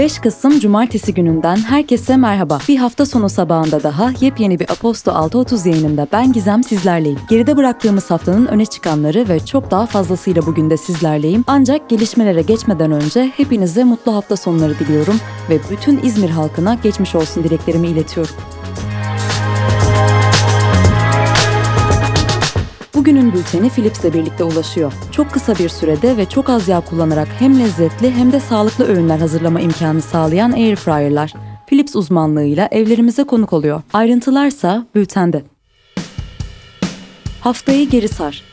5 Kasım Cumartesi gününden herkese merhaba. Bir hafta sonu sabahında daha yepyeni bir Aposto 6.30 yayınında ben Gizem sizlerleyim. Geride bıraktığımız haftanın öne çıkanları ve çok daha fazlasıyla bugün de sizlerleyim. Ancak gelişmelere geçmeden önce hepinize mutlu hafta sonları diliyorum ve bütün İzmir halkına geçmiş olsun dileklerimi iletiyorum. Bugünün bülteni Philips'le birlikte ulaşıyor. Çok kısa bir sürede ve çok az yağ kullanarak hem lezzetli hem de sağlıklı öğünler hazırlama imkanı sağlayan airfryer'lar. Philips uzmanlığıyla evlerimize konuk oluyor. Ayrıntılarsa bültende. Haftayı geri sar.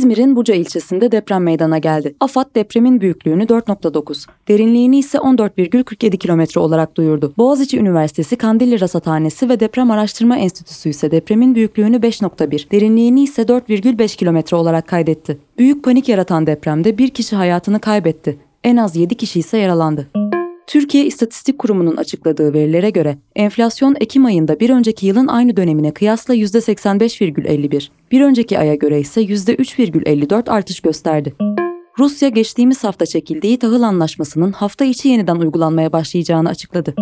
İzmir'in Buca ilçesinde deprem meydana geldi. AFAD depremin büyüklüğünü 4.9, derinliğini ise 14,47 kilometre olarak duyurdu. Boğaziçi Üniversitesi Kandilli Rasathanesi ve Deprem Araştırma Enstitüsü ise depremin büyüklüğünü 5.1, derinliğini ise 4,5 kilometre olarak kaydetti. Büyük panik yaratan depremde bir kişi hayatını kaybetti. En az 7 kişi ise yaralandı. Türkiye İstatistik Kurumu'nun açıkladığı verilere göre enflasyon Ekim ayında bir önceki yılın aynı dönemine kıyasla %85,51, bir önceki aya göre ise %3,54 artış gösterdi. Rusya geçtiğimiz hafta çekildiği tahıl anlaşmasının hafta içi yeniden uygulanmaya başlayacağını açıkladı.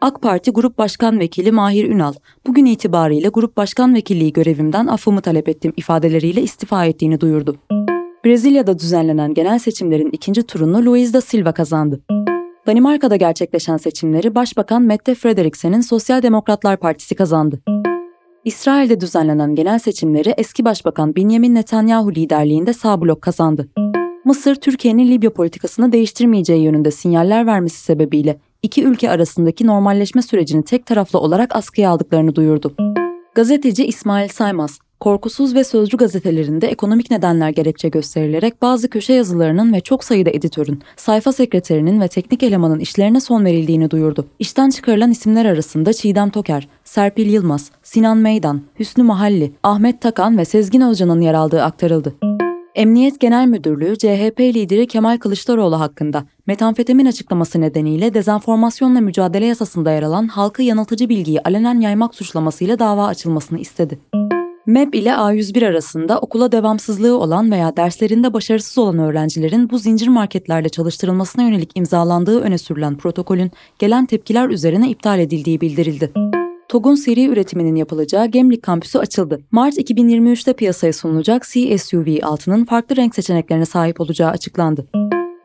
AK Parti Grup Başkan Vekili Mahir Ünal, bugün itibariyle Grup Başkan Vekilliği görevimden affımı talep ettim ifadeleriyle istifa ettiğini duyurdu. Brezilya'da düzenlenen genel seçimlerin ikinci turunu Luiz da Silva kazandı. Danimarka'da gerçekleşen seçimleri Başbakan Mette Frederiksen'in Sosyal Demokratlar Partisi kazandı. İsrail'de düzenlenen genel seçimleri eski Başbakan Benjamin Netanyahu liderliğinde sağ blok kazandı. Mısır, Türkiye'nin Libya politikasını değiştirmeyeceği yönünde sinyaller vermesi sebebiyle iki ülke arasındaki normalleşme sürecini tek taraflı olarak askıya aldıklarını duyurdu. Gazeteci İsmail Saymaz, Korkusuz ve Sözcü gazetelerinde ekonomik nedenler gerekçe gösterilerek bazı köşe yazılarının ve çok sayıda editörün, sayfa sekreterinin ve teknik elemanın işlerine son verildiğini duyurdu. İşten çıkarılan isimler arasında Çiğdem Toker, Serpil Yılmaz, Sinan Meydan, Hüsnü Mahalli, Ahmet Takan ve Sezgin Özcan'ın yer aldığı aktarıldı. Emniyet Genel Müdürlüğü CHP lideri Kemal Kılıçdaroğlu hakkında metamfetamin açıklaması nedeniyle dezenformasyonla mücadele yasasında yer alan halkı yanıltıcı bilgiyi alenen yaymak suçlamasıyla dava açılmasını istedi. MEB ile A101 arasında okula devamsızlığı olan veya derslerinde başarısız olan öğrencilerin bu zincir marketlerde çalıştırılmasına yönelik imzalandığı öne sürülen protokolün gelen tepkiler üzerine iptal edildiği bildirildi. TOG'un seri üretiminin yapılacağı Gemlik kampüsü açıldı. Mart 2023'te piyasaya sunulacak C-SUV 6'nın farklı renk seçeneklerine sahip olacağı açıklandı.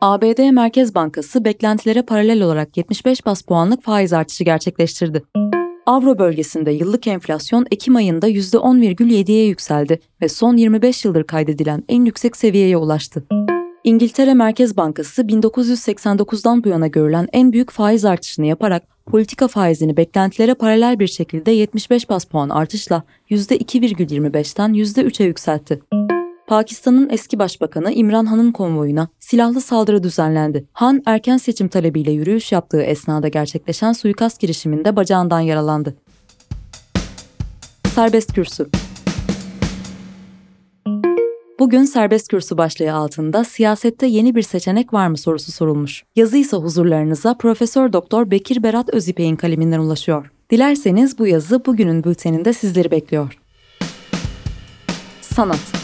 ABD Merkez Bankası beklentilere paralel olarak 75 bas puanlık faiz artışı gerçekleştirdi. Avro bölgesinde yıllık enflasyon Ekim ayında %10,7'ye yükseldi ve son 25 yıldır kaydedilen en yüksek seviyeye ulaştı. İngiltere Merkez Bankası 1989'dan bu yana görülen en büyük faiz artışını yaparak politika faizini beklentilere paralel bir şekilde 75 bas puan artışla %2,25'ten %3'e yükseltti. Pakistan'ın eski başbakanı İmran Han'ın konvoyuna silahlı saldırı düzenlendi. Han erken seçim talebiyle yürüyüş yaptığı esnada gerçekleşen suikast girişiminde bacağından yaralandı. Serbest kürsü Bugün serbest kürsü başlığı altında siyasette yeni bir seçenek var mı sorusu sorulmuş. Yazı ise huzurlarınıza Profesör Doktor Bekir Berat Özipek'in kaleminden ulaşıyor. Dilerseniz bu yazı bugünün bülteninde sizleri bekliyor. Sanat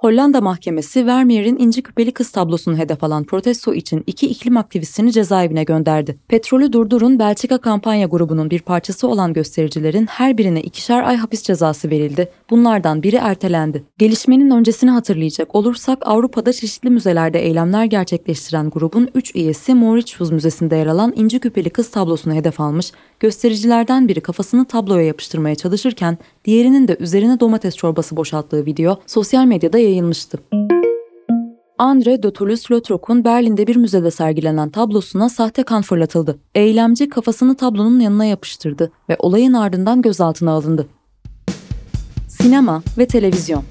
Hollanda mahkemesi Vermeer'in inci küpeli kız tablosunu hedef alan protesto için iki iklim aktivistini cezaevine gönderdi. Petrolü Durdurun Belçika kampanya grubunun bir parçası olan göstericilerin her birine ikişer ay hapis cezası verildi. Bunlardan biri ertelendi. Gelişmenin öncesini hatırlayacak olursak Avrupa'da çeşitli müzelerde eylemler gerçekleştiren grubun 3 üyesi Mauritius Müzesi'nde yer alan inci küpeli kız tablosunu hedef almış, göstericilerden biri kafasını tabloya yapıştırmaya çalışırken diğerinin de üzerine domates çorbası boşalttığı video sosyal medyada yayılmıştı. André de Toulouse-Lautrec'un Berlin'de bir müzede sergilenen tablosuna sahte kan fırlatıldı. Eylemci kafasını tablonun yanına yapıştırdı ve olayın ardından gözaltına alındı. Sinema ve televizyon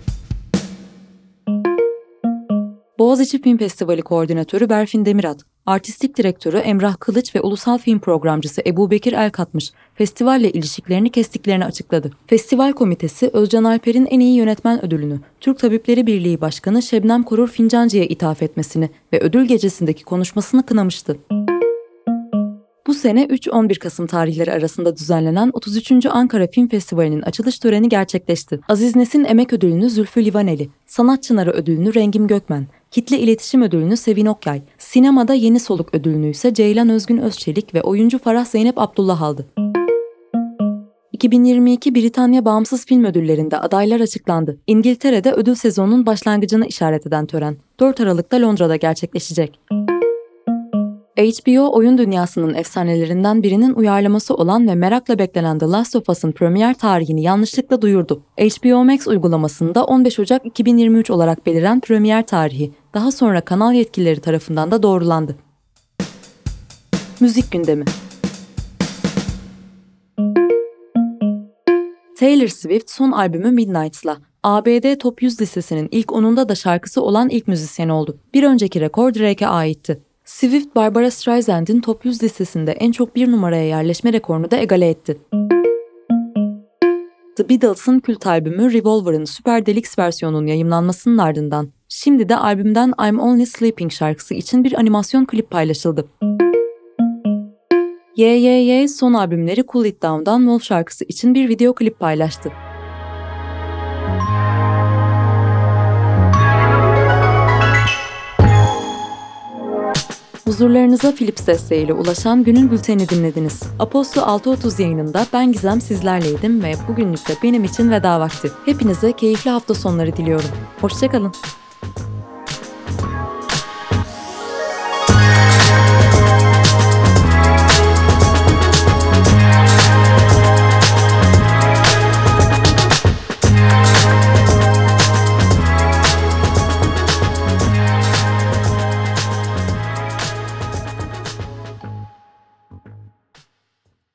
Boğaziçi Film Festivali Koordinatörü Berfin Demirat, Artistik Direktörü Emrah Kılıç ve Ulusal Film Programcısı Ebu Bekir Elkatmış festivalle ilişkilerini kestiklerini açıkladı. Festival Komitesi Özcan Alper'in en iyi yönetmen ödülünü Türk Tabipleri Birliği Başkanı Şebnem Korur Fincancı'ya ithaf etmesini ve ödül gecesindeki konuşmasını kınamıştı. Bu sene 3-11 Kasım tarihleri arasında düzenlenen 33. Ankara Film Festivali'nin açılış töreni gerçekleşti. Aziz Nesin Emek Ödülünü Zülfü Livaneli, Sanat Çınarı Ödülünü Rengim Gökmen, Kitle İletişim Ödülünü Sevin Okyay, Sinemada Yeni Soluk Ödülünü ise Ceylan Özgün Özçelik ve oyuncu Farah Zeynep Abdullah aldı. 2022 Britanya Bağımsız Film Ödülleri'nde adaylar açıklandı. İngiltere'de ödül sezonunun başlangıcını işaret eden tören 4 Aralık'ta Londra'da gerçekleşecek. HBO oyun dünyasının efsanelerinden birinin uyarlaması olan ve merakla beklenen The Last of Us'ın premier tarihini yanlışlıkla duyurdu. HBO Max uygulamasında 15 Ocak 2023 olarak beliren premier tarihi daha sonra kanal yetkilileri tarafından da doğrulandı. Müzik gündemi Taylor Swift son albümü Midnight's'la ABD Top 100 listesinin ilk 10'unda da şarkısı olan ilk müzisyen oldu. Bir önceki rekor Drake'e aitti. Swift, Barbara Streisand'in Top 100 listesinde en çok bir numaraya yerleşme rekorunu da egale etti. The Beatles'ın kült albümü Revolver'ın Super Deluxe versiyonunun yayımlanmasının ardından şimdi de albümden I'm Only Sleeping şarkısı için bir animasyon klip paylaşıldı. Ye son albümleri Cool It Down'dan Wolf şarkısı için bir video klip paylaştı. Huzurlarınıza Philips desteğiyle ulaşan günün bülteni dinlediniz. Aposto 6.30 yayınında ben Gizem sizlerleydim ve bugünlük de benim için veda vakti. Hepinize keyifli hafta sonları diliyorum. Hoşçakalın.